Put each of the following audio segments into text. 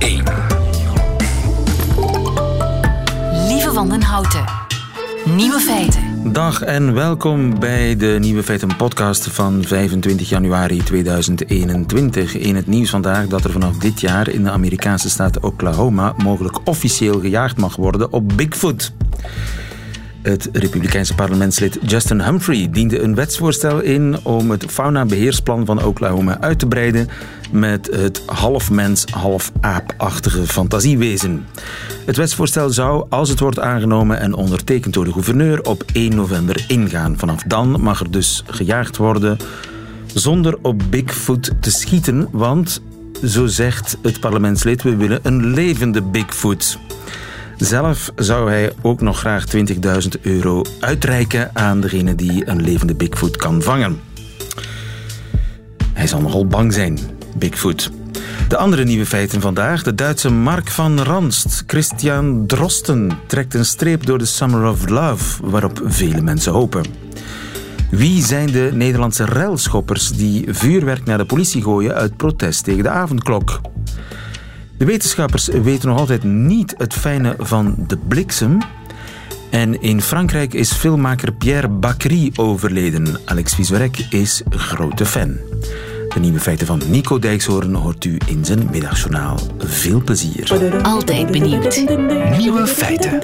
1. Lieve Wandenhouten. Nieuwe feiten. Dag en welkom bij de Nieuwe Feiten podcast van 25 januari 2021. In het nieuws vandaag dat er vanaf dit jaar in de Amerikaanse staat Oklahoma mogelijk officieel gejaagd mag worden op Bigfoot. Het Republikeinse parlementslid Justin Humphrey diende een wetsvoorstel in om het faunabeheersplan van Oklahoma uit te breiden met het half mens, half aapachtige fantasiewezen. Het wetsvoorstel zou, als het wordt aangenomen en ondertekend door de gouverneur, op 1 november ingaan. Vanaf dan mag er dus gejaagd worden zonder op Bigfoot te schieten, want, zo zegt het parlementslid, we willen een levende Bigfoot. Zelf zou hij ook nog graag 20.000 euro uitreiken aan degene die een levende Bigfoot kan vangen. Hij zal nogal bang zijn, Bigfoot. De andere nieuwe feiten vandaag. De Duitse Mark van Ranst, Christian Drosten, trekt een streep door de Summer of Love, waarop vele mensen hopen. Wie zijn de Nederlandse relschoppers die vuurwerk naar de politie gooien uit protest tegen de avondklok? De wetenschappers weten nog altijd niet het fijne van de bliksem. En in Frankrijk is filmmaker Pierre Bacry overleden. Alex Vizorek is grote fan. De nieuwe feiten van Nico Dijkshoorn hoort u in zijn middagjournaal. Veel plezier. Altijd benieuwd. Nieuwe feiten.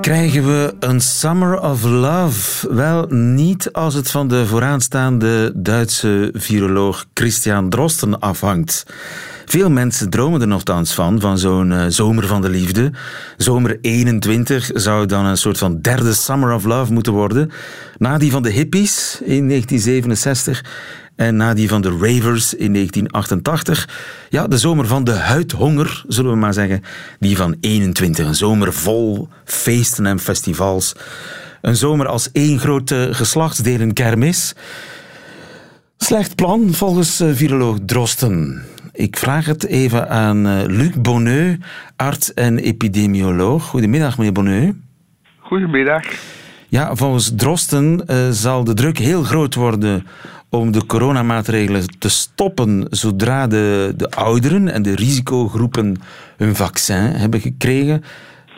Krijgen we een Summer of Love? Wel, niet als het van de vooraanstaande Duitse viroloog Christian Drosten afhangt. Veel mensen dromen er nogthans van, van zo'n uh, zomer van de liefde. Zomer 21 zou dan een soort van derde Summer of Love moeten worden. Na die van de hippies in 1967 en na die van de Ravers in 1988. Ja, de zomer van de huidhonger, zullen we maar zeggen. Die van 21. Een zomer vol feesten en festivals. Een zomer als één grote geslachtsdelen kermis. Slecht plan volgens uh, viroloog Drosten. Ik vraag het even aan uh, Luc Bonneux, arts en epidemioloog. Goedemiddag, meneer Bonneux. Goedemiddag. Ja, volgens Drosten uh, zal de druk heel groot worden om de coronamaatregelen te stoppen zodra de, de ouderen en de risicogroepen hun vaccin hebben gekregen.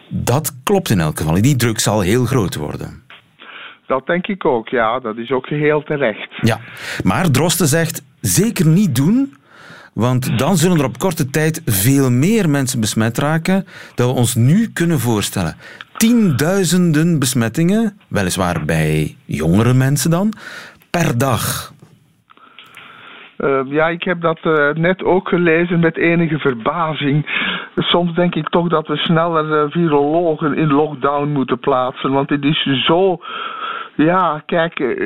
Dat klopt in elk geval. Die druk zal heel groot worden. Dat denk ik ook, ja. Dat is ook geheel terecht. Ja, maar Drosten zegt zeker niet doen, want dan zullen er op korte tijd veel meer mensen besmet raken dan we ons nu kunnen voorstellen. Tienduizenden besmettingen, weliswaar bij jongere mensen dan, per dag. Uh, ja, ik heb dat uh, net ook gelezen met enige verbazing. Soms denk ik toch dat we sneller uh, virologen in lockdown moeten plaatsen. Want het is zo. Ja, kijk,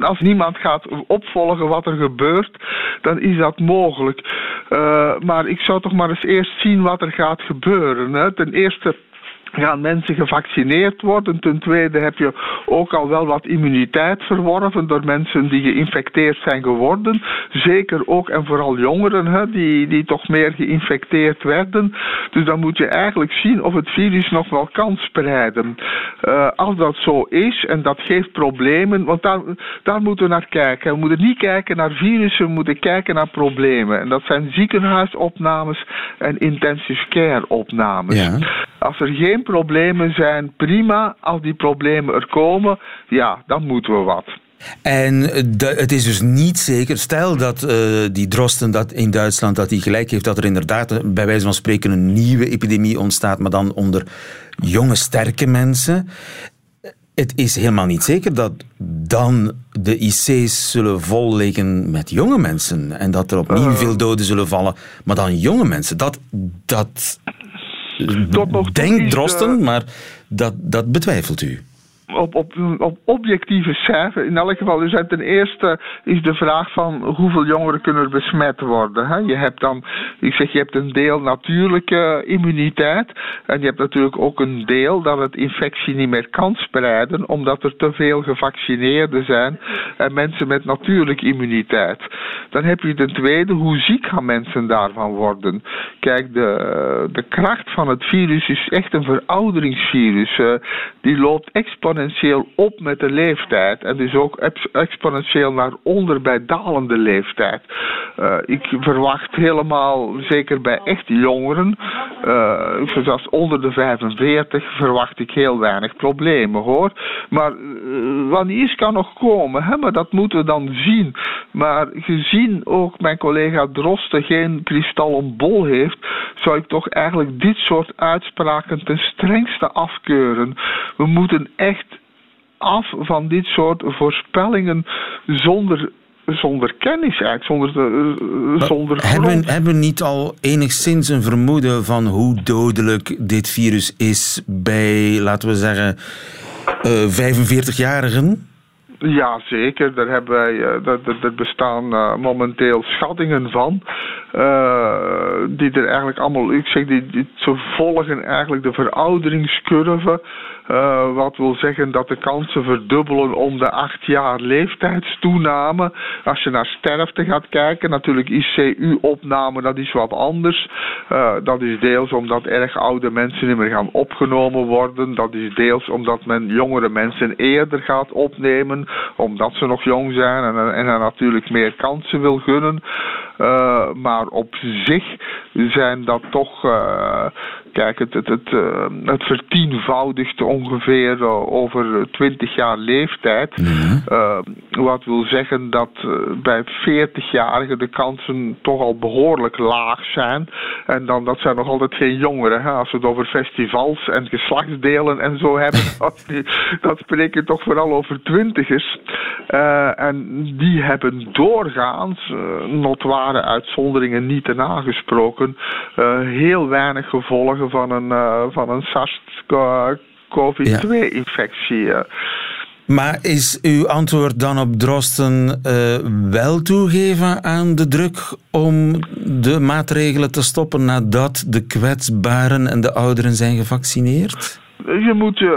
als niemand gaat opvolgen wat er gebeurt, dan is dat mogelijk. maar ik zou toch maar eens eerst zien wat er gaat gebeuren. Hè. Ten eerste gaan mensen gevaccineerd worden. Ten tweede heb je ook al wel wat immuniteit verworven door mensen die geïnfecteerd zijn geworden. Zeker ook en vooral jongeren hè, die, die toch meer geïnfecteerd werden. Dus dan moet je eigenlijk zien of het virus nog wel kan spreiden. Uh, als dat zo is en dat geeft problemen, want daar, daar moeten we naar kijken. We moeten niet kijken naar virussen, we moeten kijken naar problemen. En dat zijn ziekenhuisopnames en intensive care opnames. Ja. Als er geen problemen zijn, prima. Als die problemen er komen, ja, dan moeten we wat. En de, het is dus niet zeker, stel dat uh, die Drosten dat in Duitsland dat hij gelijk heeft, dat er inderdaad bij wijze van spreken een nieuwe epidemie ontstaat, maar dan onder jonge, sterke mensen. Het is helemaal niet zeker dat dan de IC's zullen vol liggen met jonge mensen en dat er opnieuw veel doden zullen vallen, maar dan jonge mensen. Dat, dat tot nog Denk Drosten, maar dat, dat betwijfelt u op, op, op objectieve cijfers. In elk geval, dus ten eerste is de vraag van hoeveel jongeren kunnen besmet worden. Hè? Je hebt dan, ik zeg, je hebt een deel natuurlijke immuniteit. En je hebt natuurlijk ook een deel dat het infectie niet meer kan spreiden, omdat er te veel gevaccineerden zijn en mensen met natuurlijke immuniteit. Dan heb je ten tweede, hoe ziek gaan mensen daarvan worden? Kijk, de, de kracht van het virus is echt een verouderingsvirus. Uh, die loopt exponentieel exponentieel op met de leeftijd. En dus ook exponentieel naar onder bij dalende leeftijd. Uh, ik verwacht helemaal, zeker bij echt jongeren, uh, zoals onder de 45, verwacht ik heel weinig problemen hoor. Maar uh, wanneer kan nog komen, hè? maar dat moeten we dan zien. Maar gezien ook mijn collega Drosten geen kristallen bol heeft, zou ik toch eigenlijk dit soort uitspraken ten strengste afkeuren. We moeten echt af van dit soort voorspellingen zonder zonder kennis eigenlijk, zonder, uh, zonder hebben, hebben we niet al enigszins een vermoeden van hoe dodelijk dit virus is bij, laten we zeggen, uh, 45-jarigen? Ja, zeker. Daar, hebben wij, er bestaan uh, momenteel schattingen van. Uh, die er eigenlijk allemaal, ik zeg, die, die, ze volgen eigenlijk de verouderingscurve uh, wat wil zeggen dat de kansen verdubbelen om de acht jaar leeftijdstoename. Als je naar sterfte gaat kijken, natuurlijk ICU-opname, dat is wat anders. Uh, dat is deels omdat erg oude mensen niet meer gaan opgenomen worden. Dat is deels omdat men jongere mensen eerder gaat opnemen, omdat ze nog jong zijn en, en er natuurlijk meer kansen wil gunnen. Uh, maar op zich zijn dat toch Kijk, het, het, het, uh, het vertienvoudigt ongeveer uh, over 20 jaar leeftijd. Uh, wat wil zeggen dat bij 40-jarigen de kansen toch al behoorlijk laag zijn. En dan, dat zijn nog altijd geen jongeren. Hè? Als we het over festivals en geslachtsdelen en zo hebben, dat, dat spreek je toch vooral over twintigers. en die hebben doorgaans, notware uitzonderingen niet te nagesproken, heel weinig gevolgen van een, uh, van een SARS-CoV-2-infectie. Maar is uw antwoord dan op Drosten uh, wel toegeven aan de druk om de maatregelen te stoppen nadat de kwetsbaren en de ouderen zijn gevaccineerd? Je moet, uh,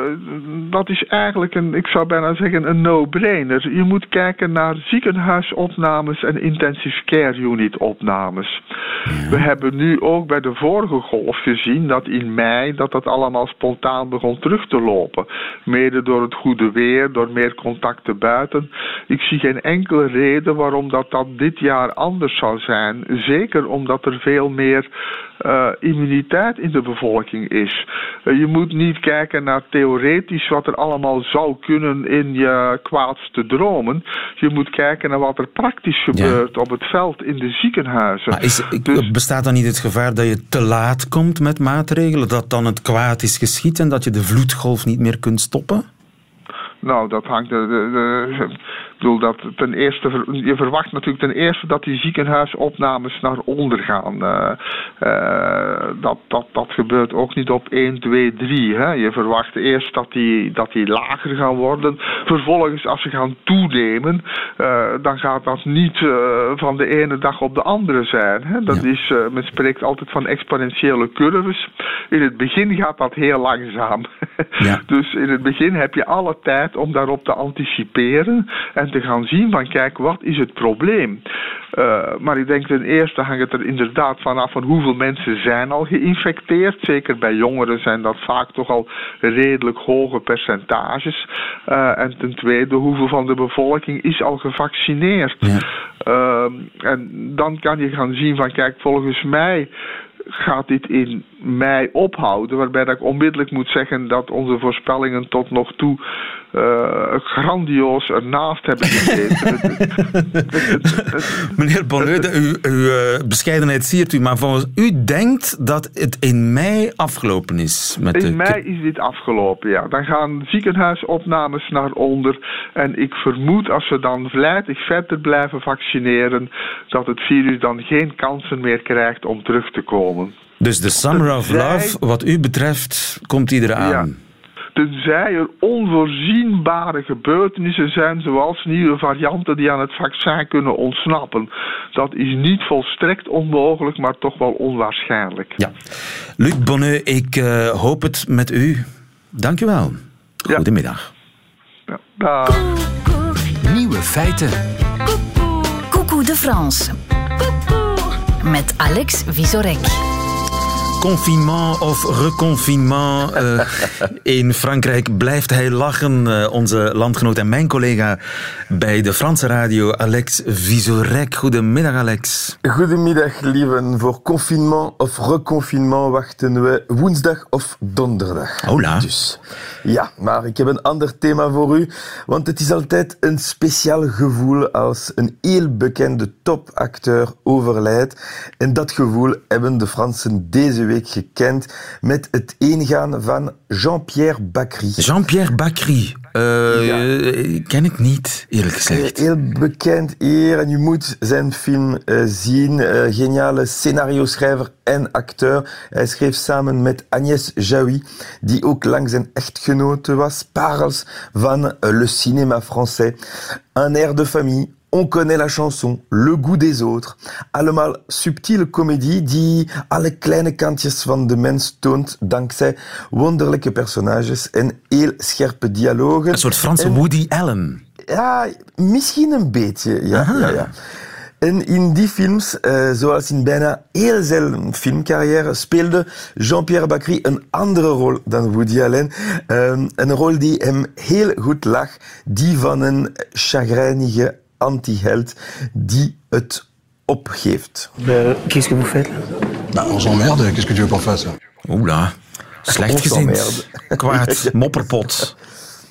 dat is eigenlijk een, ik zou bijna zeggen, een no-brainer. Je moet kijken naar ziekenhuisopnames en intensive care unit opnames. We hebben nu ook bij de vorige golf gezien dat in mei dat dat allemaal spontaan begon terug te lopen. Mede door het goede weer, door meer contacten buiten. Ik zie geen enkele reden waarom dat, dat dit jaar anders zou zijn. Zeker omdat er veel meer uh, immuniteit in de bevolking is. Uh, je moet niet kijken naar theoretisch wat er allemaal zou kunnen in je kwaadste dromen. Je moet kijken naar wat er praktisch gebeurt op het veld in de ziekenhuizen. Maar is, dus, bestaat dan niet het gevaar dat je te laat komt met maatregelen? Dat dan het kwaad is geschied en dat je de vloedgolf niet meer kunt stoppen? Nou, dat hangt. De, de, de, ik bedoel dat ten eerste, je verwacht natuurlijk ten eerste dat die ziekenhuisopnames naar onder gaan. Uh, uh, dat, dat, dat gebeurt ook niet op 1, 2, 3. Hè. Je verwacht eerst dat die, dat die lager gaan worden. Vervolgens, als ze gaan toenemen, uh, dan gaat dat niet van de ene dag op de andere zijn. Hè. Dat ja. is, men spreekt altijd van exponentiële curves. In het begin gaat dat heel langzaam. Ja. dus in het begin heb je alle tijd om daarop te anticiperen. En te gaan zien van kijk, wat is het probleem? Uh, maar ik denk ten eerste hangt het er inderdaad vanaf van hoeveel mensen zijn al geïnfecteerd. Zeker bij jongeren zijn dat vaak toch al redelijk hoge percentages. Uh, en ten tweede, hoeveel van de bevolking is al gevaccineerd? Ja. Uh, en dan kan je gaan zien van kijk, volgens mij gaat dit in mei ophouden. Waarbij dat ik onmiddellijk moet zeggen dat onze voorspellingen tot nog toe uh, grandioos ernaast hebben gezeten. Meneer Bonnet, uw, uw uh, bescheidenheid siert u, maar volgens u denkt dat het in mei afgelopen is? Met in mei is dit afgelopen, ja. Dan gaan ziekenhuisopnames naar onder. En ik vermoed als we dan vlijtig verder blijven vaccineren, dat het virus dan geen kansen meer krijgt om terug te komen. Dus de Summer of Love, wat u betreft, komt die eraan? Ja tenzij er onvoorzienbare gebeurtenissen zijn, zoals nieuwe varianten die aan het vaccin kunnen ontsnappen. Dat is niet volstrekt onmogelijk, maar toch wel onwaarschijnlijk. Ja. Luc Bonnet, ik uh, hoop het met u. Dank u wel. Goedemiddag. Ja. ja. Nieuwe feiten. Coucou de France. Met Alex Visorek. Confinement of reconfinement. Uh, in Frankrijk blijft hij lachen. Uh, onze landgenoot en mijn collega bij de Franse radio, Alex Visorek. Goedemiddag, Alex. Goedemiddag, lieven. Voor confinement of reconfinement wachten we woensdag of donderdag. Hola. Dus, ja, maar ik heb een ander thema voor u. Want het is altijd een speciaal gevoel als een heel bekende topacteur overlijdt. En dat gevoel hebben de Fransen deze week gekend met het ingaan van Jean-Pierre Bacry. Jean-Pierre Bacry. Uh, Ken ik niet, eerlijk gezegd. Heel bekend hier en u moet zijn film uh, zien. Uh, geniale scenario-schrijver en acteur. Hij schreef samen met Agnès Jaoui, die ook lang zijn echtgenote was. Parels van le cinéma français. Un air de famille, On connaît la chanson, Le goût des autres. Allemaal subtiele comedie die alle kleine kantjes van de mens toont dankzij wonderlijke personages en heel scherpe dialogen. Een soort Franse en, Woody Allen. Ja, misschien een beetje. Ja, ja, ja. En in die films, uh, zoals in bijna heel zijn filmcarrière, speelde Jean-Pierre Bacry een andere rol dan Woody Allen. Um, een rol die hem heel goed lag, die van een chagrijnige anti-held die het opgeeft. Euh, Qu'est-ce que vous faites bah, On s'emmerde, qu'est-ce que tu veux qu'on fasse Oula, slecht gezind. Kwaad, mopperpot.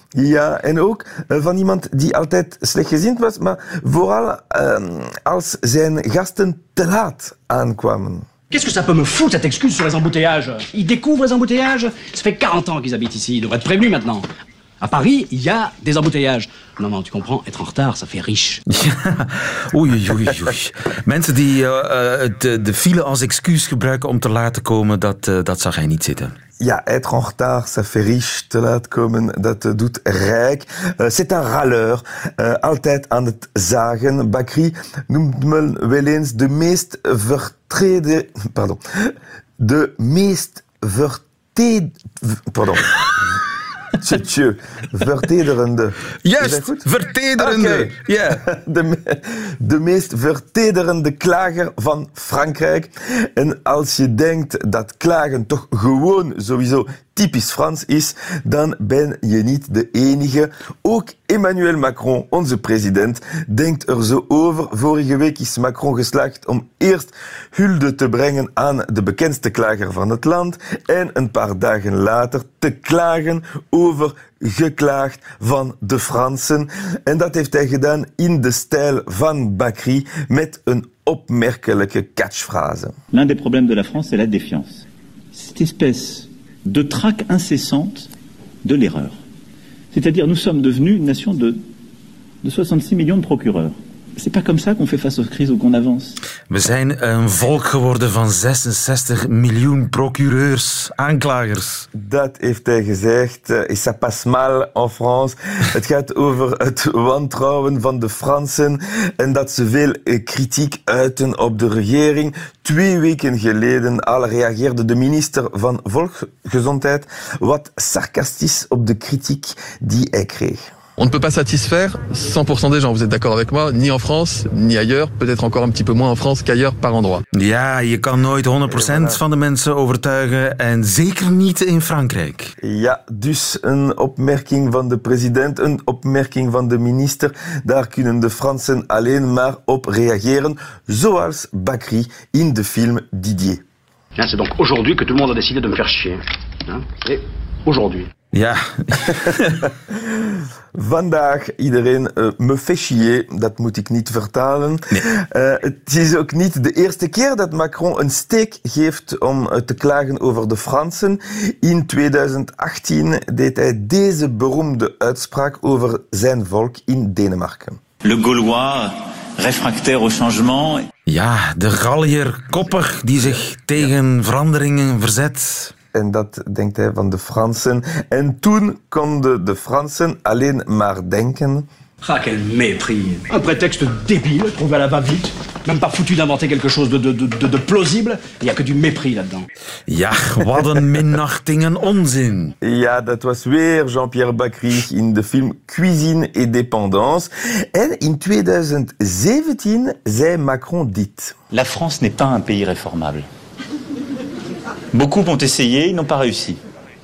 Ja, en ook uh, van iemand die altijd slechtgezind was, maar vooral uh, als zijn gasten te laat aankwamen. Qu'est-ce que ça peut me foutre, cette excuse sur les embouteillages Ils découvrent les embouteillages Ça fait 40 ans qu'ils habitent ici, ils devraient être prévenus maintenant. À Paris, il y a des embouteillages. Non, non, tu comprends, être en retard, ça fait riche. Ja, oei, oei, oei. Mensen die uh, de, de file als excuus gebruiken om te laten komen, dat, uh, dat zag hij niet zitten. Ja, être en retard, ça fait riche. Te laat komen, dat doet rijk. Uh, c'est un râleur. Uh, altijd aan het zagen. Bakri noemt men wel eens de meest vertreden... Pardon. De meest vertreden... Pardon. Tje, vertederende. Juist, vertederende. Okay. Yeah. De, de meest vertederende klager van Frankrijk. En als je denkt dat klagen toch gewoon sowieso typisch Frans is, dan ben je niet de enige. Ook Emmanuel Macron, onze president, denkt er zo over. Vorige week is Macron geslaagd om eerst hulde te brengen aan de bekendste klager van het land en een paar dagen later te klagen over geklaagd van de Fransen. En dat heeft hij gedaan in de stijl van Bacry met een opmerkelijke catchphrase. L'un des problèmes de la France, c'est la défiance. Cette espèce de traque incessante de l'erreur. C'est-à-dire, nous sommes devenus une nation de, de 66 millions de procureurs. C'est pas comme ça qu'on fait face aux crises ou qu'on avance. We zijn een volk geworden van 66 miljoen procureurs, aanklagers. Dat heeft hij gezegd. Et ça passe mal en France. het gaat over het wantrouwen van de Fransen en dat ze veel kritiek uiten op de regering. Twee weken geleden al reageerde de minister van Volksgezondheid wat sarcastisch op de kritiek die hij kreeg. On ne peut pas satisfaire 100% des gens, vous êtes d'accord avec moi, ni en France, ni ailleurs, peut-être encore un petit peu moins en France qu'ailleurs par endroit. Ja, je kan nooit 100% van de mensen overtuigen en zeker niet in Frankrijk. Ja, dus een opmerking van de president, een opmerking van de minister, daar kunnen de Fransen alleen maar op reageren, zoals Bakri in de film Didier. C'est donc aujourd'hui que tout le monde a décidé de me faire chier. Hein Et aujourd'hui. Ja. Vandaag iedereen uh, me fait chier, dat moet ik niet vertalen. Nee. Uh, het is ook niet de eerste keer dat Macron een steek geeft om uh, te klagen over de Fransen. In 2018 deed hij deze beroemde uitspraak over zijn volk in Denemarken. Le Gaulois réfractaire au changement. Ja, de Gallier koppig die zich tegen veranderingen verzet. En dat denkt hij van de Fransen. En toen konden de Fransen alleen maar denken. Ah, quel mépris. Un prétexte débile, trouvé à la va-vite. Même pas foutu d'inventer quelque chose de, de, de, de plausible. Il n'y a que du mépris là-dedans. Ja, wat een minachting en onzin. Ja, dat was weer Jean-Pierre Bacry in de film Cuisine et Dépendance. En in 2017 zei Macron dit. La France n'est pas un pays réformable. Beaucoup ont essayé, ils n'ont pas réussi.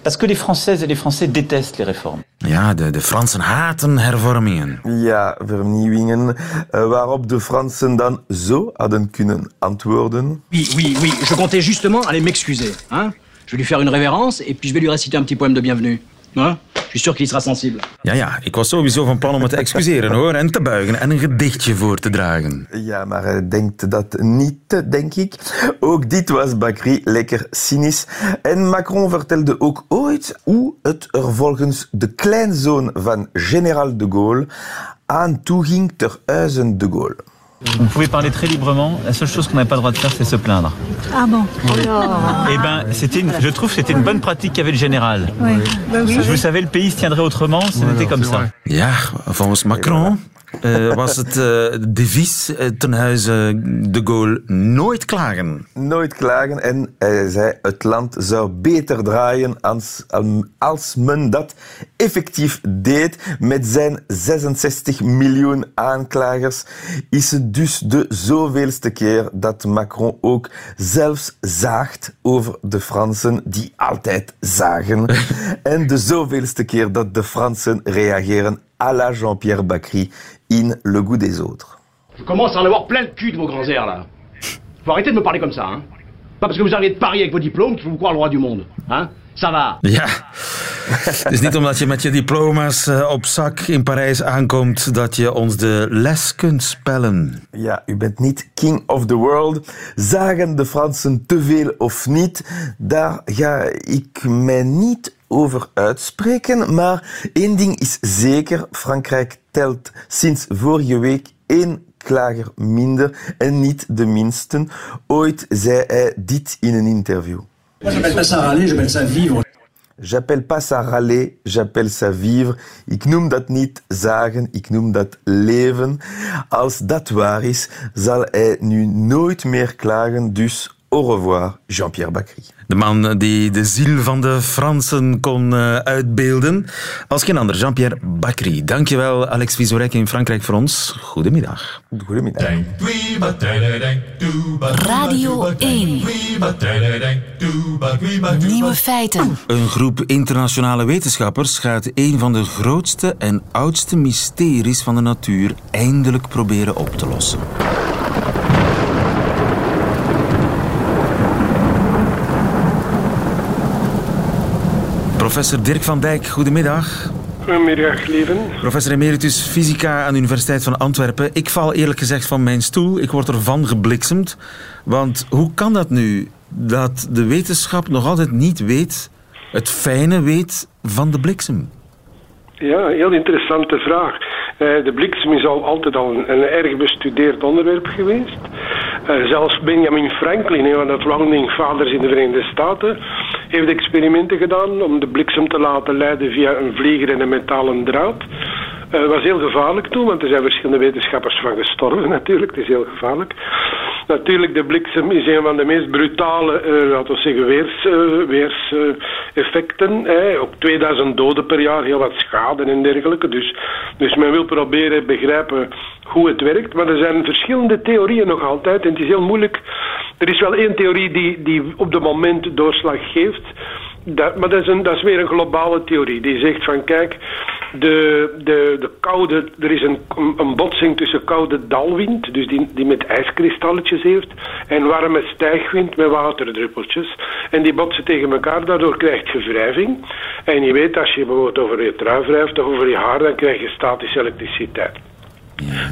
Parce que les Françaises et les Français détestent les réformes. Ja, de, de Fransen haten hervormingen. Ja, vernieuwingen. Uh, waarop de Fransen dan zo hadden kunnen antwoorden. Oui, oui, oui. Je comptais justement aller m'excuser. Hein je vais lui faire une révérence et puis je vais lui réciter un petit poème de bienvenue. Hein Je suis sûr qu'il sera sensible. Ja, ja, ik was sowieso van plan om me te excuseren hoor, en te buigen en een gedichtje voor te dragen. Ja, maar hij denkt dat niet, denk ik. Ook dit was Bakri lekker cynisch. En Macron vertelde ook ooit hoe het er volgens de kleinzoon van generaal de Gaulle aan toe ging ter huizen de Gaulle. Vous pouvez parler très librement. La seule chose qu'on n'a pas le droit de faire, c'est se plaindre. Ah bon Eh ben, c'était, une- je trouve, que c'était une bonne pratique qu'avait le général. Oui. Oui. Vous savez, le pays se tiendrait autrement, ce n'était comme ça. Ja, volgens Macron eh, was het eh, devies eh, ten huize de Gaulle nooit klagen. Nooit klagen en hij zei het land zou beter draaien als, als men dat effectief deed. Met zijn 66 miljoen aanklagers is het dus de zoveelste keer dat Macron ook zelfs zaagt over de Fransen die altijd zagen. en de zoveelste keer dat de Fransen reageren à la Jean-Pierre Bacry in Le Goût des Autres. Je commence à en avoir plein le cul de vos grands airs, là. Faut arrêter de me parler comme ça, hein. Pas parce que vous arrivez de Paris avec vos diplômes qu'il faut vous croire le roi du monde, hein. Ça va. Ja, het is niet omdat je met je diploma's eh, op zak in Parijs aankomt dat je ons de les kunt spellen. Ja, u bent niet king of the world. Zagen de Fransen te veel of niet? Daar ga ik mij niet over uitspreken. Maar één ding is zeker: Frankrijk telt sinds vorige week één klager minder en niet de minste. Ooit zei hij dit in een interview. Moi, j'appelle pas ça râler, j'appelle ça vivre. J'appelle pas ça râler, j'appelle ça vivre. Ik noem dat niet zagen, ik noem dat leven. Als dat waar is, zal hij nu nooit meer klagen. Dus au revoir, Jean-Pierre Bacry. De man die de ziel van de Fransen kon eh, uitbeelden. Als geen ander, Jean-Pierre Bacry. Dankjewel, Alex Vizorek in Frankrijk voor ons. Goedemiddag. Goedemiddag. Radio 1. Nieuwe feiten. Een groep internationale wetenschappers gaat een van de grootste en oudste mysteries van de natuur eindelijk proberen op te lossen. Professor Dirk van Dijk, goedemiddag. Goedemiddag, lieven. Professor emeritus fysica aan de Universiteit van Antwerpen. Ik val eerlijk gezegd van mijn stoel. Ik word ervan gebliksemd. Want hoe kan dat nu dat de wetenschap nog altijd niet weet, het fijne weet van de bliksem? Ja, heel interessante vraag. Eh, de bliksem is al altijd al een, een erg bestudeerd onderwerp geweest. Eh, zelfs Benjamin Franklin, een van de founding vaders in de Verenigde Staten, heeft experimenten gedaan om de bliksem te laten leiden via een vlieger en een metalen draad. Het uh, was heel gevaarlijk toen, want er zijn verschillende wetenschappers van gestorven natuurlijk. Het is heel gevaarlijk. Natuurlijk, de bliksem is een van de meest brutale, uh, laten we zeggen, weerseffecten. Weers, effecten, Ook 2000 doden per jaar, heel wat schade en dergelijke. Dus, dus men wil proberen begrijpen hoe het werkt. Maar er zijn verschillende theorieën nog altijd. En het is heel moeilijk. Er is wel één theorie die, die op het moment doorslag geeft. Dat, maar dat is, een, is weer een globale theorie. Die zegt van kijk, de, de, de koude, er is een, een botsing tussen koude dalwind, dus die, die met ijskristalletjes heeft, en warme stijgwind met waterdruppeltjes. En die botsen tegen elkaar, daardoor krijg je wrijving. En je weet, als je bijvoorbeeld over je trui wrijft of over je haar, dan krijg je statische elektriciteit.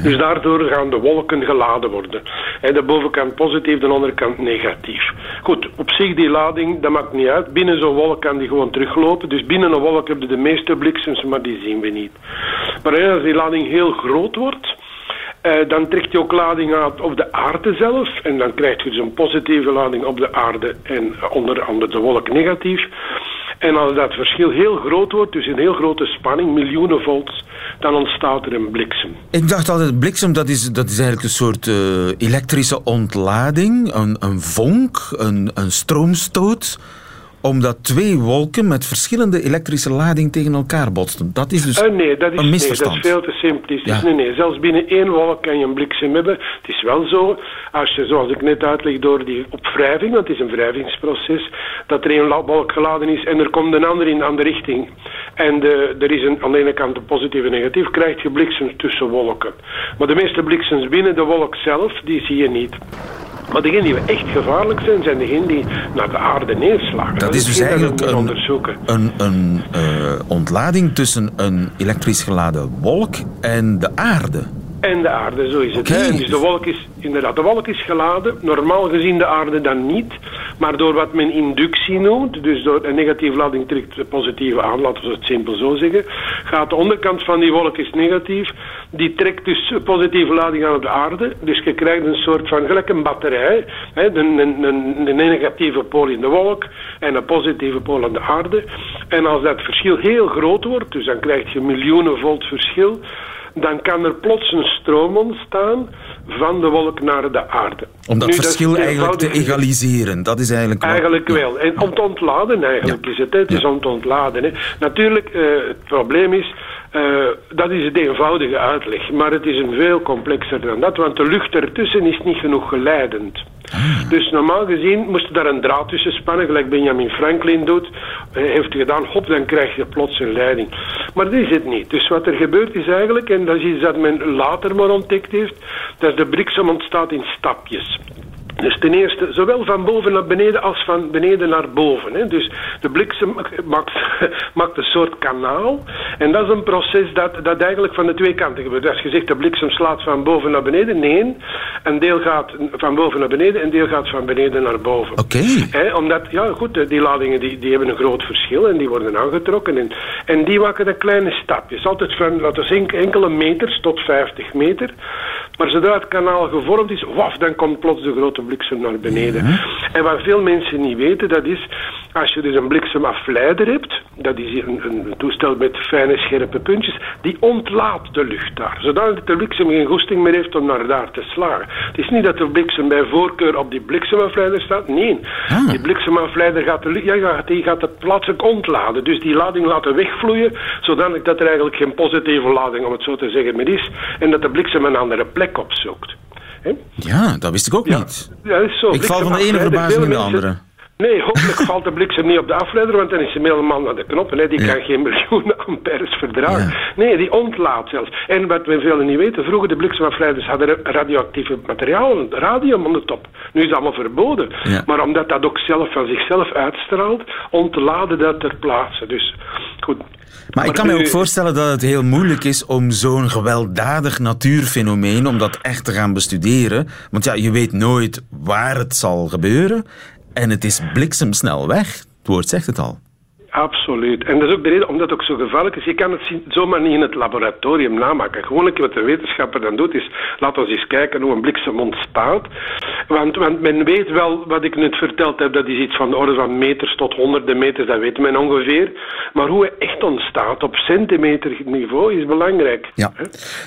Dus daardoor gaan de wolken geladen worden. En de bovenkant positief, de onderkant negatief. Goed, op zich die lading, dat maakt niet uit. Binnen zo'n wolk kan die gewoon teruglopen. Dus binnen een wolk heb je de meeste bliksems, maar die zien we niet. Maar als die lading heel groot wordt, eh, dan trekt je ook lading uit op de aarde zelf. En dan krijg je dus een positieve lading op de aarde en onder andere de wolk negatief. En als dat verschil heel groot wordt, dus een heel grote spanning, miljoenen volts, dan ontstaat er een bliksem. Ik dacht altijd, bliksem dat is, dat is eigenlijk een soort uh, elektrische ontlading, een, een vonk, een, een stroomstoot. Omdat twee wolken met verschillende elektrische lading tegen elkaar botsten. Dat is dus Eh, nee, dat is, een nee, misverstand. dat is veel te simplistisch. Ja. Nee, nee, zelfs binnen één wolk kan je een bliksem hebben. Het is wel zo, als je, zoals ik net uitleg, door die opwrijving, want het is een wrijvingsproces, dat er één wolk geladen is en er komt een ander in de andere richting. En de, er is een, aan de ene kant een positief en negatief, krijg je bliksems tussen wolken. Maar de meeste bliksems binnen de wolk zelf, die zie je niet. Maar degenen die echt gevaarlijk zijn, zijn degenen die naar de aarde neerslagen. Dat is dus dat eigenlijk een, onderzoeken. een, een eh, ontlading tussen een elektrisch geladen wolk en de aarde. En de aarde, zo is het. Dus de wolk is, inderdaad, de wolk is geladen. Normaal gezien de aarde dan niet. Maar door wat men inductie noemt, dus door een negatieve lading trekt positieve aan, laten we het simpel zo zeggen, gaat de onderkant van die wolk is negatief. Die trekt dus positieve lading aan op de aarde. Dus je krijgt een soort van, gelijk een batterij. Hè, een, een, een, een negatieve pool in de wolk en een positieve pool aan de aarde. En als dat verschil heel groot wordt, dus dan krijg je miljoenen volt verschil, dan kan er plots een stroom ontstaan van de wolk naar de aarde. Om dat Nu, verschil eigenlijk te egaliseren. Dat is eigenlijk wat- Eigenlijk wel. En om te ontladen eigenlijk is het. Het is om te ontladen. Hè. Natuurlijk, eh, het probleem is, eh, dat is het eenvoudige uitleg. Maar het is een veel complexer dan dat, want de lucht ertussen is niet genoeg geleidend. Dus normaal gezien moest je daar een draad tussen spannen, gelijk Benjamin Franklin doet. Heeft hij gedaan, hop, dan krijg je plots een leiding. Maar dat is het niet. Dus wat er gebeurt is eigenlijk, en dat is iets dat men later maar ontdekt heeft, dat de bliksem ontstaat in stapjes. Dus ten eerste, zowel van boven naar beneden als van beneden naar boven. Hè. Dus de bliksem maakt, maakt een soort kanaal. En dat is een proces dat, dat eigenlijk van de twee kanten gebeurt. Als je zegt de bliksem slaat van boven naar beneden, nee. Een deel gaat van boven naar beneden, een deel gaat van beneden naar boven. Oké. Omdat, ja goed, die ladingen die, die hebben een groot verschil en die worden aangetrokken. En, en die maken de kleine stapjes. Altijd van, laten we zeggen, enkele meters tot 50 meter. Maar zodra het kanaal gevormd is, waf, dan komt plots de grote bliksem naar beneden. En wat veel mensen niet weten, dat is, als je dus een bliksemafleider hebt, dat is een, een toestel met fijne scherpe puntjes, die ontlaadt de lucht daar. Zodat de bliksem geen goesting meer heeft om naar daar te slagen. Het is niet dat de bliksem bij voorkeur op die bliksemafleider staat, nee. Die bliksemafleider gaat de, ja, ja, die gaat het plaatselijk ontladen. Dus die lading laten wegvloeien, zodanig dat er eigenlijk geen positieve lading, om het zo te zeggen, meer is. En dat de bliksem een andere plek opzoekt. Ja, dat wist ik ook niet. Ja, dat is zo. Ik val van de ene verbazing in de andere. Nee, hopelijk valt de bliksem niet op de afleider, want dan is hij helemaal naar de knoppen. Hè. Die kan geen miljoenen amperes verdragen. Nee, die ontlaadt zelfs. En wat we velen niet weten, vroeger de bliksemafleiders hadden radioactieve materiaal, radium aan de top. Nu is dat allemaal verboden. Ja. Maar omdat dat ook zelf van zichzelf uitstraalt, ontladen dat ter plaatse. Dus goed. Maar ik kan me ook voorstellen dat het heel moeilijk is om zo'n gewelddadig natuurfenomeen, om dat echt te gaan bestuderen. Want ja, je weet nooit waar het zal gebeuren. En het is bliksemsnel weg. Het woord zegt het al. Absoluut. En dat is ook de reden omdat het ook zo gevaarlijk is. Je kan het zomaar niet in het laboratorium namaken. Gewoonlijk wat de wetenschapper dan doet is, laten we eens kijken hoe een bliksem ontstaat. Want, want men weet wel, wat ik net verteld heb, dat is iets van de orde van meters tot honderden meters, dat weet men ongeveer. Maar hoe hij echt ontstaat op centimeter niveau is belangrijk. Ja.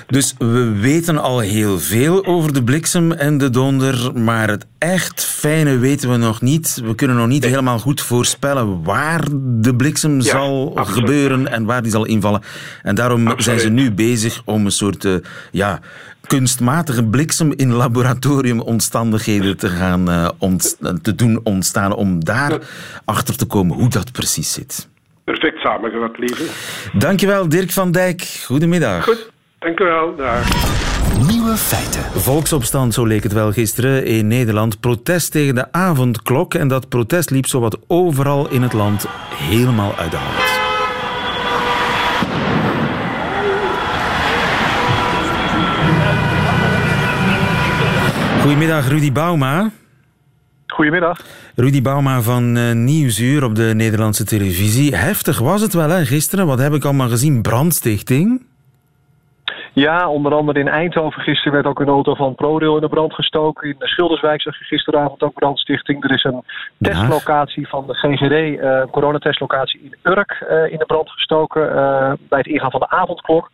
Dus we weten al heel veel over de bliksem en de donder, maar het echt fijne weten we nog niet. We kunnen nog niet helemaal goed voorspellen waar de bliksem zal gebeuren en waar die zal invallen. En daarom zijn ze nu bezig om een soort eh, ja, kunstmatige bliksem in laboratoriumomstandigheden te gaan eh, ont- te doen ontstaan om daar achter te komen hoe dat precies zit. Perfect samengevat, lieve. Dankjewel Dirk van Dijk. Goedemiddag. Goed, dank u wel. Dag. Nieuwe feiten. Volksopstand, zo leek het wel gisteren in Nederland. Protest tegen de avondklok. En dat protest liep zowat overal in het land helemaal uit de hand. Goedemiddag, Rudy Bauma. Goedemiddag. Rudy Bauma van eh, Nieuwsuur op de Nederlandse televisie. Heftig was het wel, hè, gisteren? Wat heb ik allemaal gezien? Brandstichting? Ja, onder andere in Eindhoven gisteren werd ook een auto van ProRail in de brand gestoken. In de Schilderswijk zag je gisteravond ook brandstichting. Er is een testlocatie van de GGD, eh coronatestlocatie in Urk, eh, in de brand gestoken eh, bij het ingaan van de avondklok.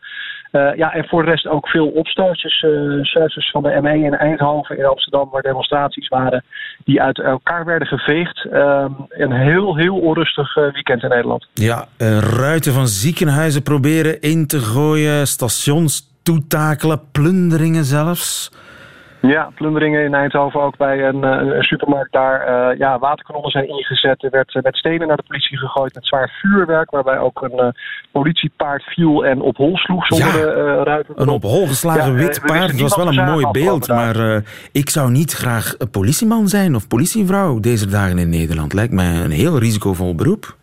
Uh, ja, en voor de rest ook veel opstootjes. Uh, van de ME in Eindhoven, in Amsterdam, waar demonstraties waren die uit elkaar werden geveegd. Uh, een heel, heel onrustig weekend in Nederland. Ja, ruiten van ziekenhuizen proberen in te gooien, stations toetakelen, plunderingen zelfs. Ja, plunderingen in Eindhoven ook bij een, eh, een supermarkt daar. Uh, ja, waterkanonnen zijn ingezet. Er werd met stenen naar de politie gegooid met zwaar vuurwerk. Waarbij ook een uh, politiepaard viel en op hol sloeg zonder ja, de ruiten. Een op hol geslagen wit paard. Dat was wel een mooi beeld. Maar ik zou niet graag een politieman zijn of politievrouw deze dagen in Nederland. Lijkt mij een heel risicovol beroep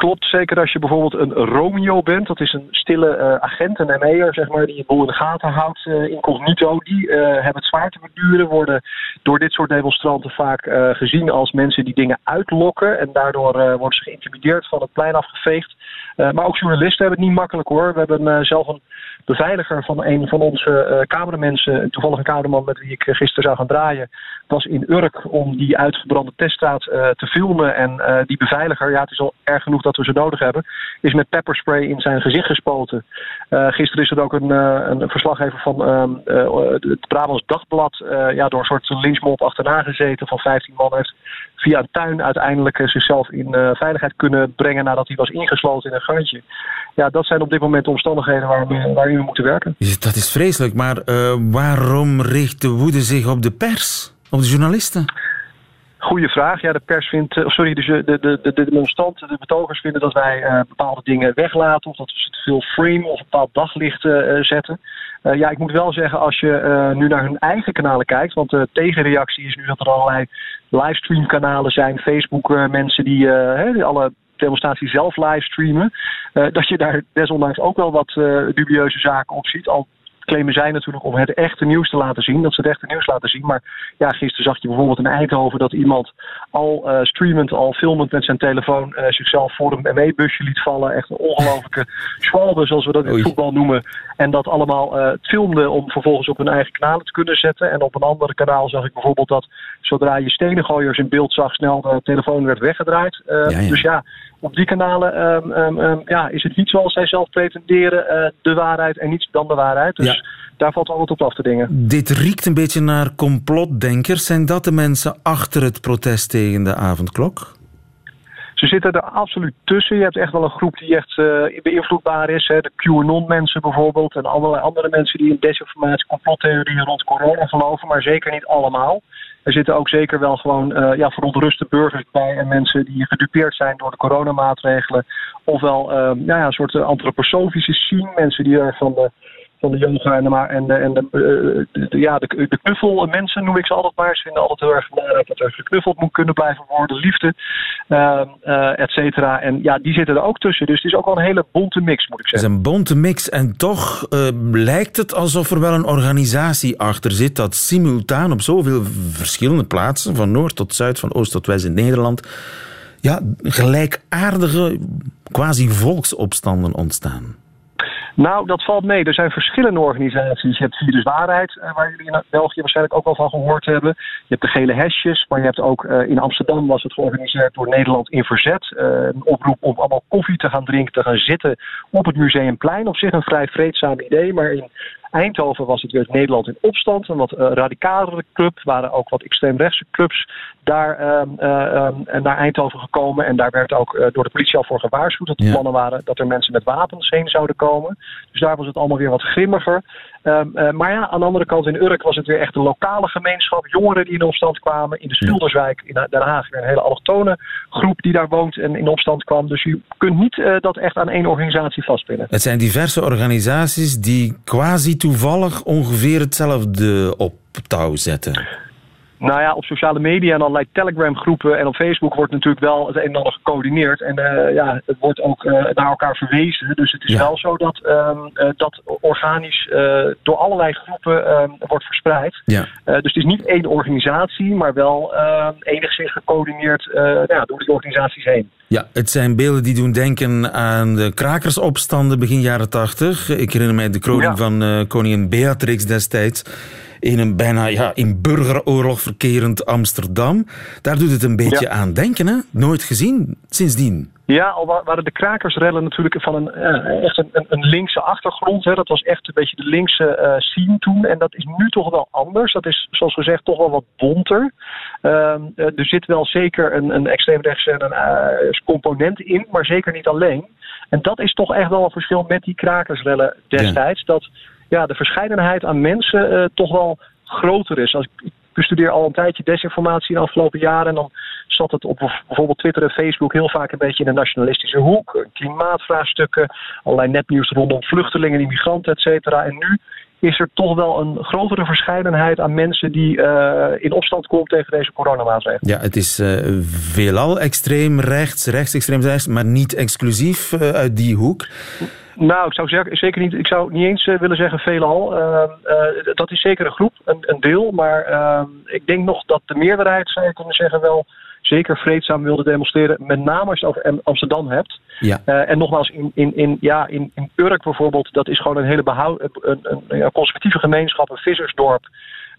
klopt. Zeker als je bijvoorbeeld een Romeo bent. Dat is een stille uh, agent, een ME'er, zeg maar, die je boel in de gaten houdt, uh, incognito. Die uh, hebben het zwaar te beduren. Worden door dit soort demonstranten vaak gezien als mensen die dingen uitlokken. En daardoor worden ze geïntimideerd, van het plein afgeveegd. maar ook journalisten hebben het niet makkelijk hoor. We hebben zelf een beveiliger van een van onze cameramensen, toevallig een cameraman met wie ik gisteren zou gaan draaien, was in Urk om die uitgebrande teststraat te filmen. En die beveiliger, ja, het is al erg genoeg dat we ze nodig hebben, is met pepperspray in zijn gezicht gespoten. Gisteren is er ook een, een verslaggever van uh, het Brabants Dagblad ja, door een soort lynchmob achterna gezeten van 15 man. Heeft via een tuin uiteindelijk zichzelf in veiligheid kunnen brengen nadat hij was ingesloten in een gangetje. Ja, dat zijn op dit moment de omstandigheden waar we, waarin we moeten werken. Dat is vreselijk, maar waarom richt de woede zich op de pers, op de journalisten? Goeie vraag. Ja, de pers vindt, uh, sorry, dus de, de, de, de demonstranten, de betogers vinden dat wij uh, bepaalde dingen weglaten of dat we te veel frame of een bepaald daglicht uh, zetten. ja, ik moet wel zeggen, als je nu naar hun eigen kanalen kijkt, want de tegenreactie is nu dat er allerlei livestreamkanalen zijn, Facebook mensen die, die alle demonstraties zelf livestreamen, dat je daar desondanks ook wel wat dubieuze zaken op ziet. Al claimen zij natuurlijk om het echte nieuws te laten zien. Dat ze het echte nieuws laten zien. Maar ja, gisteren zag je bijvoorbeeld in Eindhoven dat iemand al uh, streamend, al filmend met zijn telefoon uh, zichzelf voor een ME-busje liet vallen. Echt een ongelofelijke schwalbe, zoals we dat in het voetbal noemen. En dat allemaal uh, filmde om vervolgens op hun eigen kanalen te kunnen zetten. En op een ander kanaal zag ik bijvoorbeeld dat zodra je stenengooiers in beeld zag, snel de telefoon werd weggedraaid. Ja, ja. Dus ja, op die kanalen um, um, ja, is het niet zoals zij zelf pretenderen de waarheid en niets dan de waarheid. Dus ja. Daar valt wel wat op af te dingen. Dit riekt een beetje naar complotdenkers. Zijn dat de mensen achter het protest tegen de avondklok? Ze zitten er absoluut tussen. Je hebt echt wel een groep die echt uh, beïnvloedbaar is. Hè. De QAnon-mensen bijvoorbeeld. En allerlei andere mensen die in desinformatie, complottheorieën rond corona geloven. Maar zeker niet allemaal. Er zitten ook zeker wel gewoon uh, ja, verontruste burgers bij en mensen die gedupeerd zijn door de coronamaatregelen. Ofwel uh, nou ja, een soort antroposofische scene, mensen die er van de van de yoga en de, en de, en de, eh, de, ja, de, de knuffelmensen noem ik ze altijd maar. Ze vinden altijd heel erg belangrijk dat er geknuffeld moet kunnen blijven worden, liefde, uh, uh, et cetera. En ja, die zitten er ook tussen. Dus het is ook wel een hele bonte mix, moet ik zeggen. Het is een bonte mix en toch uh, lijkt het alsof er wel een organisatie achter zit dat simultaan op zoveel verschillende plaatsen, van noord tot zuid, van oost tot west in Nederland, ja, gelijkaardige quasi-volksopstanden ontstaan. Nou, dat valt mee. Er zijn verschillende organisaties. Je hebt Virus Waarheid, eh, waar jullie in België waarschijnlijk ook wel van gehoord hebben. Je hebt de Gele Hesjes, maar je hebt ook uh, in Amsterdam was het georganiseerd door Nederland in Verzet. Uh, een oproep om allemaal koffie te gaan drinken, te gaan zitten op het Museumplein. Op zich een vrij vreedzaam idee, maar in Eindhoven was het weer Nederland in opstand. Een wat uh, radicalere club. waren ook wat extreemrechtse clubs daar uh, naar Eindhoven gekomen. En daar werd ook uh, door de politie al voor gewaarschuwd. Dat de plannen waren dat er mensen met wapens heen zouden komen. Dus daar was het allemaal weer wat grimmiger. Um, uh, maar ja, aan de andere kant in Urk was het weer echt een lokale gemeenschap. Jongeren die in opstand kwamen. In de Schilderswijk in Den Haag weer een hele allochtone groep die daar woont en in opstand kwam. Dus je kunt niet uh, dat echt aan één organisatie vastpinnen. Het zijn diverse organisaties die quasi toevallig ongeveer hetzelfde op touw zetten. Nou ja, op sociale media en allerlei Telegram-groepen en op Facebook wordt natuurlijk wel het een en ander gecoördineerd. En uh, ja, het wordt ook uh, naar elkaar verwezen. Dus het is ja. wel zo dat um, uh, dat organisch door allerlei groepen um, wordt verspreid. Ja. dus het is niet één organisatie, maar wel ehm, enigszins gecoördineerd nou ja, door die organisaties heen. Ja, het zijn beelden die doen denken aan de krakersopstanden begin jaren tachtig. Ik herinner mij de kroning ja. van koningin Beatrix destijds in een bijna ja, in burgeroorlog verkerend Amsterdam. Daar doet het een beetje aan denken, hè? Nooit gezien sindsdien. Ja, al waren de krakersrellen natuurlijk van een, uh, echt een, een, linkse achtergrond. Hè. Dat was echt een beetje de linkse uh, scene toen. En dat is nu toch wel anders. Dat is, zoals gezegd, toch wel wat bonter. Uh, er zit wel zeker een, een extreemrechtse een, component in, maar zeker niet alleen. En dat is toch echt wel een verschil met die krakersrellen destijds. Dat ja, de verscheidenheid aan mensen toch wel groter is. Als ik, bestudeer al een tijdje desinformatie in de afgelopen jaren. En dan zat het op bijvoorbeeld Twitter en Facebook heel vaak een beetje in de nationalistische hoek. Klimaatvraagstukken, allerlei nepnieuws rondom vluchtelingen, immigranten, et cetera. En nu is er toch wel een grotere verscheidenheid aan mensen die uh, in opstand komen tegen deze coronamaatregelen. Ja, het is uh, veelal extreem rechts, rechtsextreem rechts, maar niet exclusief uh, uit die hoek. Nou, ik zou zeker, zeker niet, ik zou niet eens willen zeggen veelal. dat is zeker een groep, een, een deel. Maar ik denk nog dat de meerderheid, zou je kunnen zeggen, wel zeker vreedzaam wilde demonstreren. Met name als je het over Amsterdam hebt. Ja. Uh, en nogmaals, in, in, in, ja, in, in Urk bijvoorbeeld, dat is gewoon een hele behoud, een, een, een conservatieve gemeenschap, een vissersdorp.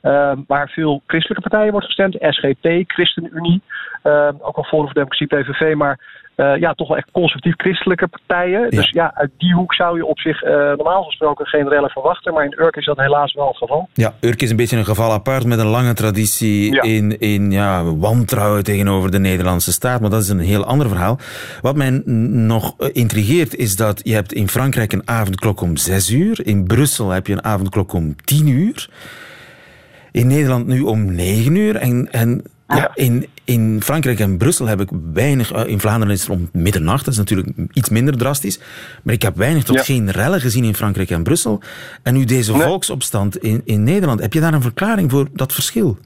Uh, waar veel christelijke partijen wordt gestemd. SGP, ChristenUnie, uh, ook al Forum voor Democratie, PVV. Maar uh, ja, toch wel echt conservatief-christelijke partijen. Dus ja, uit die hoek zou je op zich uh, normaal gesproken geen rellen verwachten. Maar in Urk is dat helaas wel het geval. Ja, Urk is een beetje een geval apart met een lange traditie ja. in, in ja, wantrouwen tegenover de Nederlandse staat. Maar dat is een heel ander verhaal. Wat mij nog intrigeert is dat je hebt in Frankrijk een avondklok om 6 uur. In Brussel heb je een avondklok om 10 uur. In Nederland nu om 9 uur. En, en ja, in, in Frankrijk en Brussel heb ik weinig. In Vlaanderen is het om middernacht, dat is natuurlijk iets minder drastisch. Maar ik heb weinig tot geen rellen gezien in Frankrijk en Brussel. En nu deze nee. volksopstand in, in Nederland. Heb je daar een verklaring voor dat verschil?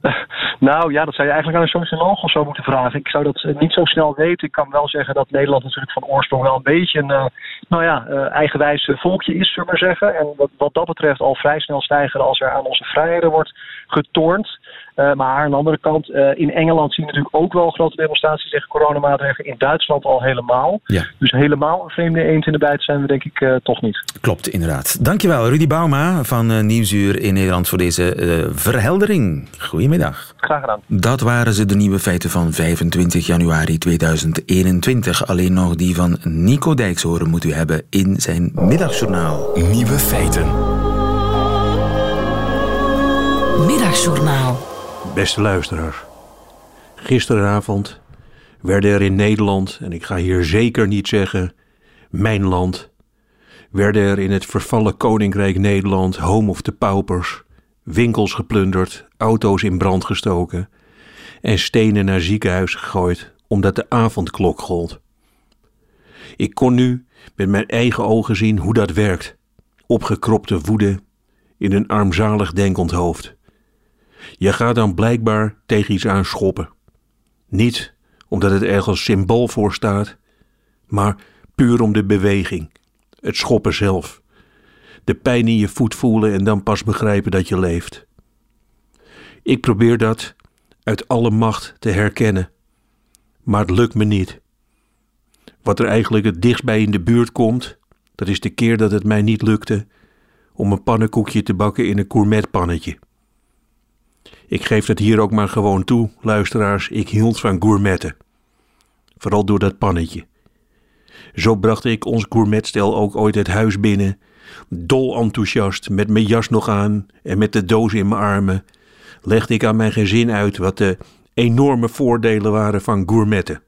Nou ja, dat zou je eigenlijk aan een socioloog of zo moeten vragen. Ik zou dat niet zo snel weten. Ik kan wel zeggen dat Nederland natuurlijk van oorsprong wel een beetje een uh, nou ja, uh, eigenwijs volkje is, zullen we maar zeggen. En wat, wat dat betreft al vrij snel stijgen als er aan onze vrijheden wordt getornd. Uh, maar aan de andere kant, uh, in Engeland zien we natuurlijk ook wel grote demonstraties tegen coronamaatregelen. In Duitsland al helemaal. Ja. Dus helemaal een vreemde eend in de bijt zijn we denk ik uh, toch niet. Klopt, inderdaad. Dankjewel, Rudy Bauma van Nieuwsuur in Nederland voor deze verheldering. Goedemiddag. Graag gedaan. Dat waren ze, de nieuwe feiten van 25 januari 2021. Alleen nog die van Nico Dijkshoren moet u hebben in zijn middagjournaal. Nieuwe feiten. Middagjournaal. Beste luisteraars, gisteravond werden er in Nederland, en ik ga hier zeker niet zeggen mijn land, werden er in het vervallen Koninkrijk Nederland, home of the paupers, winkels geplunderd, auto's in brand gestoken en stenen naar ziekenhuizen gegooid omdat de avondklok gold. Ik kon nu met mijn eigen ogen zien hoe dat werkt. Opgekropte woede in een armzalig denkend hoofd. Je gaat dan blijkbaar tegen iets aan schoppen. Niet omdat het ergens symbool voor staat, maar puur om de beweging, het schoppen zelf. De pijn in je voet voelen en dan pas begrijpen dat je leeft. Ik probeer dat uit alle macht te herkennen, maar het lukt me niet. Wat er eigenlijk het dichtst bij in de buurt komt, dat is de keer dat het mij niet lukte om een pannenkoekje te bakken in een gourmetpannetje. Ik geef het hier ook maar gewoon toe, luisteraars, ik hield van gourmetten. Vooral door dat pannetje. Zo bracht ik ons gourmetstel ook ooit het huis binnen, dol enthousiast, met mijn jas nog aan en met de doos in mijn armen, legde ik aan mijn gezin uit wat de enorme voordelen waren van gourmetten.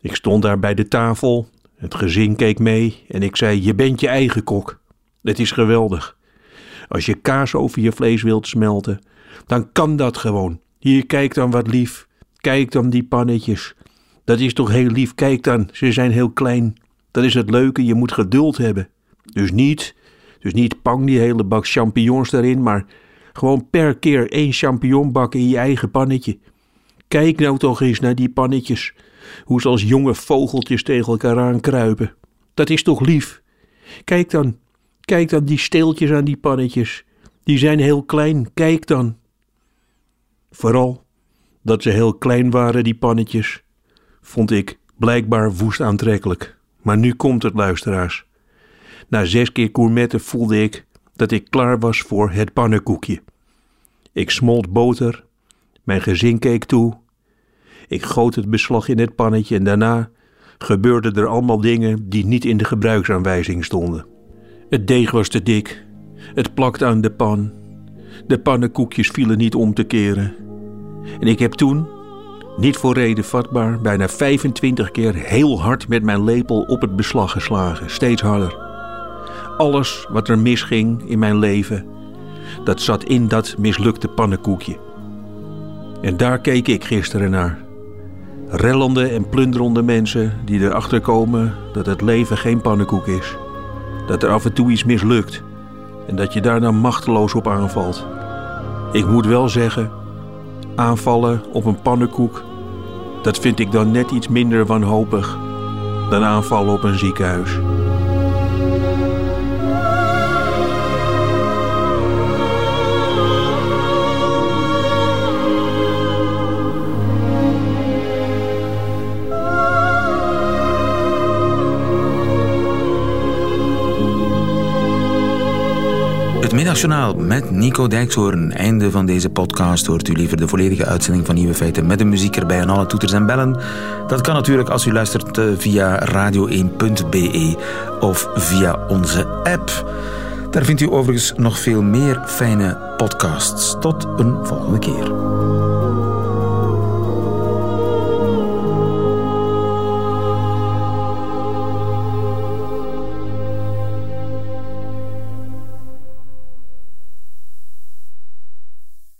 Ik stond daar bij de tafel, het gezin keek mee en ik zei: Je bent je eigen kok. Het is geweldig. Als je kaas over je vlees wilt smelten, dan kan dat gewoon. Hier, kijk dan wat lief. Kijk dan die pannetjes. Dat is toch heel lief. Kijk dan, ze zijn heel klein. Dat is het leuke, je moet geduld hebben. Dus niet, dus niet pang die hele bak champignons erin, maar gewoon per keer één champignon bakken in je eigen pannetje. Kijk nou toch eens naar die pannetjes. Hoe ze als jonge vogeltjes tegen elkaar aankruipen. Dat is toch lief? Kijk dan, kijk dan die steeltjes aan die pannetjes. Die zijn heel klein, kijk dan. Vooral dat ze heel klein waren, die pannetjes, vond ik blijkbaar woest aantrekkelijk. Maar nu komt het, luisteraars. Na zes keer gourmetten voelde ik dat ik klaar was voor het pannenkoekje. Ik smolt boter, mijn gezin keek toe. Ik goot het beslag in het pannetje en daarna gebeurden er allemaal dingen die niet in de gebruiksaanwijzing stonden. Het deeg was te dik, het plakte aan de pan, de pannenkoekjes vielen niet om te keren. En ik heb toen, niet voor reden vatbaar, bijna 25 keer heel hard met mijn lepel op het beslag geslagen, steeds harder. Alles wat er misging in mijn leven, dat zat in dat mislukte pannenkoekje. En daar keek ik gisteren naar. Rellende en plunderende mensen die erachter komen dat het leven geen pannenkoek is. Dat er af en toe iets mislukt en dat je daar dan machteloos op aanvalt. Ik moet wel zeggen, aanvallen op een pannenkoek, dat vind ik dan net iets minder wanhopig dan aanvallen op een ziekenhuis. Middagjournaal met Nico Dijkshoorn. Einde van deze podcast. Hoort u liever de volledige uitzending van Nieuwe Feiten met de muziek erbij en alle toeters en bellen? Dat kan natuurlijk als u luistert eh, via radio1.be of via onze app. Daar vindt u overigens nog veel meer fijne podcasts. Tot een volgende keer.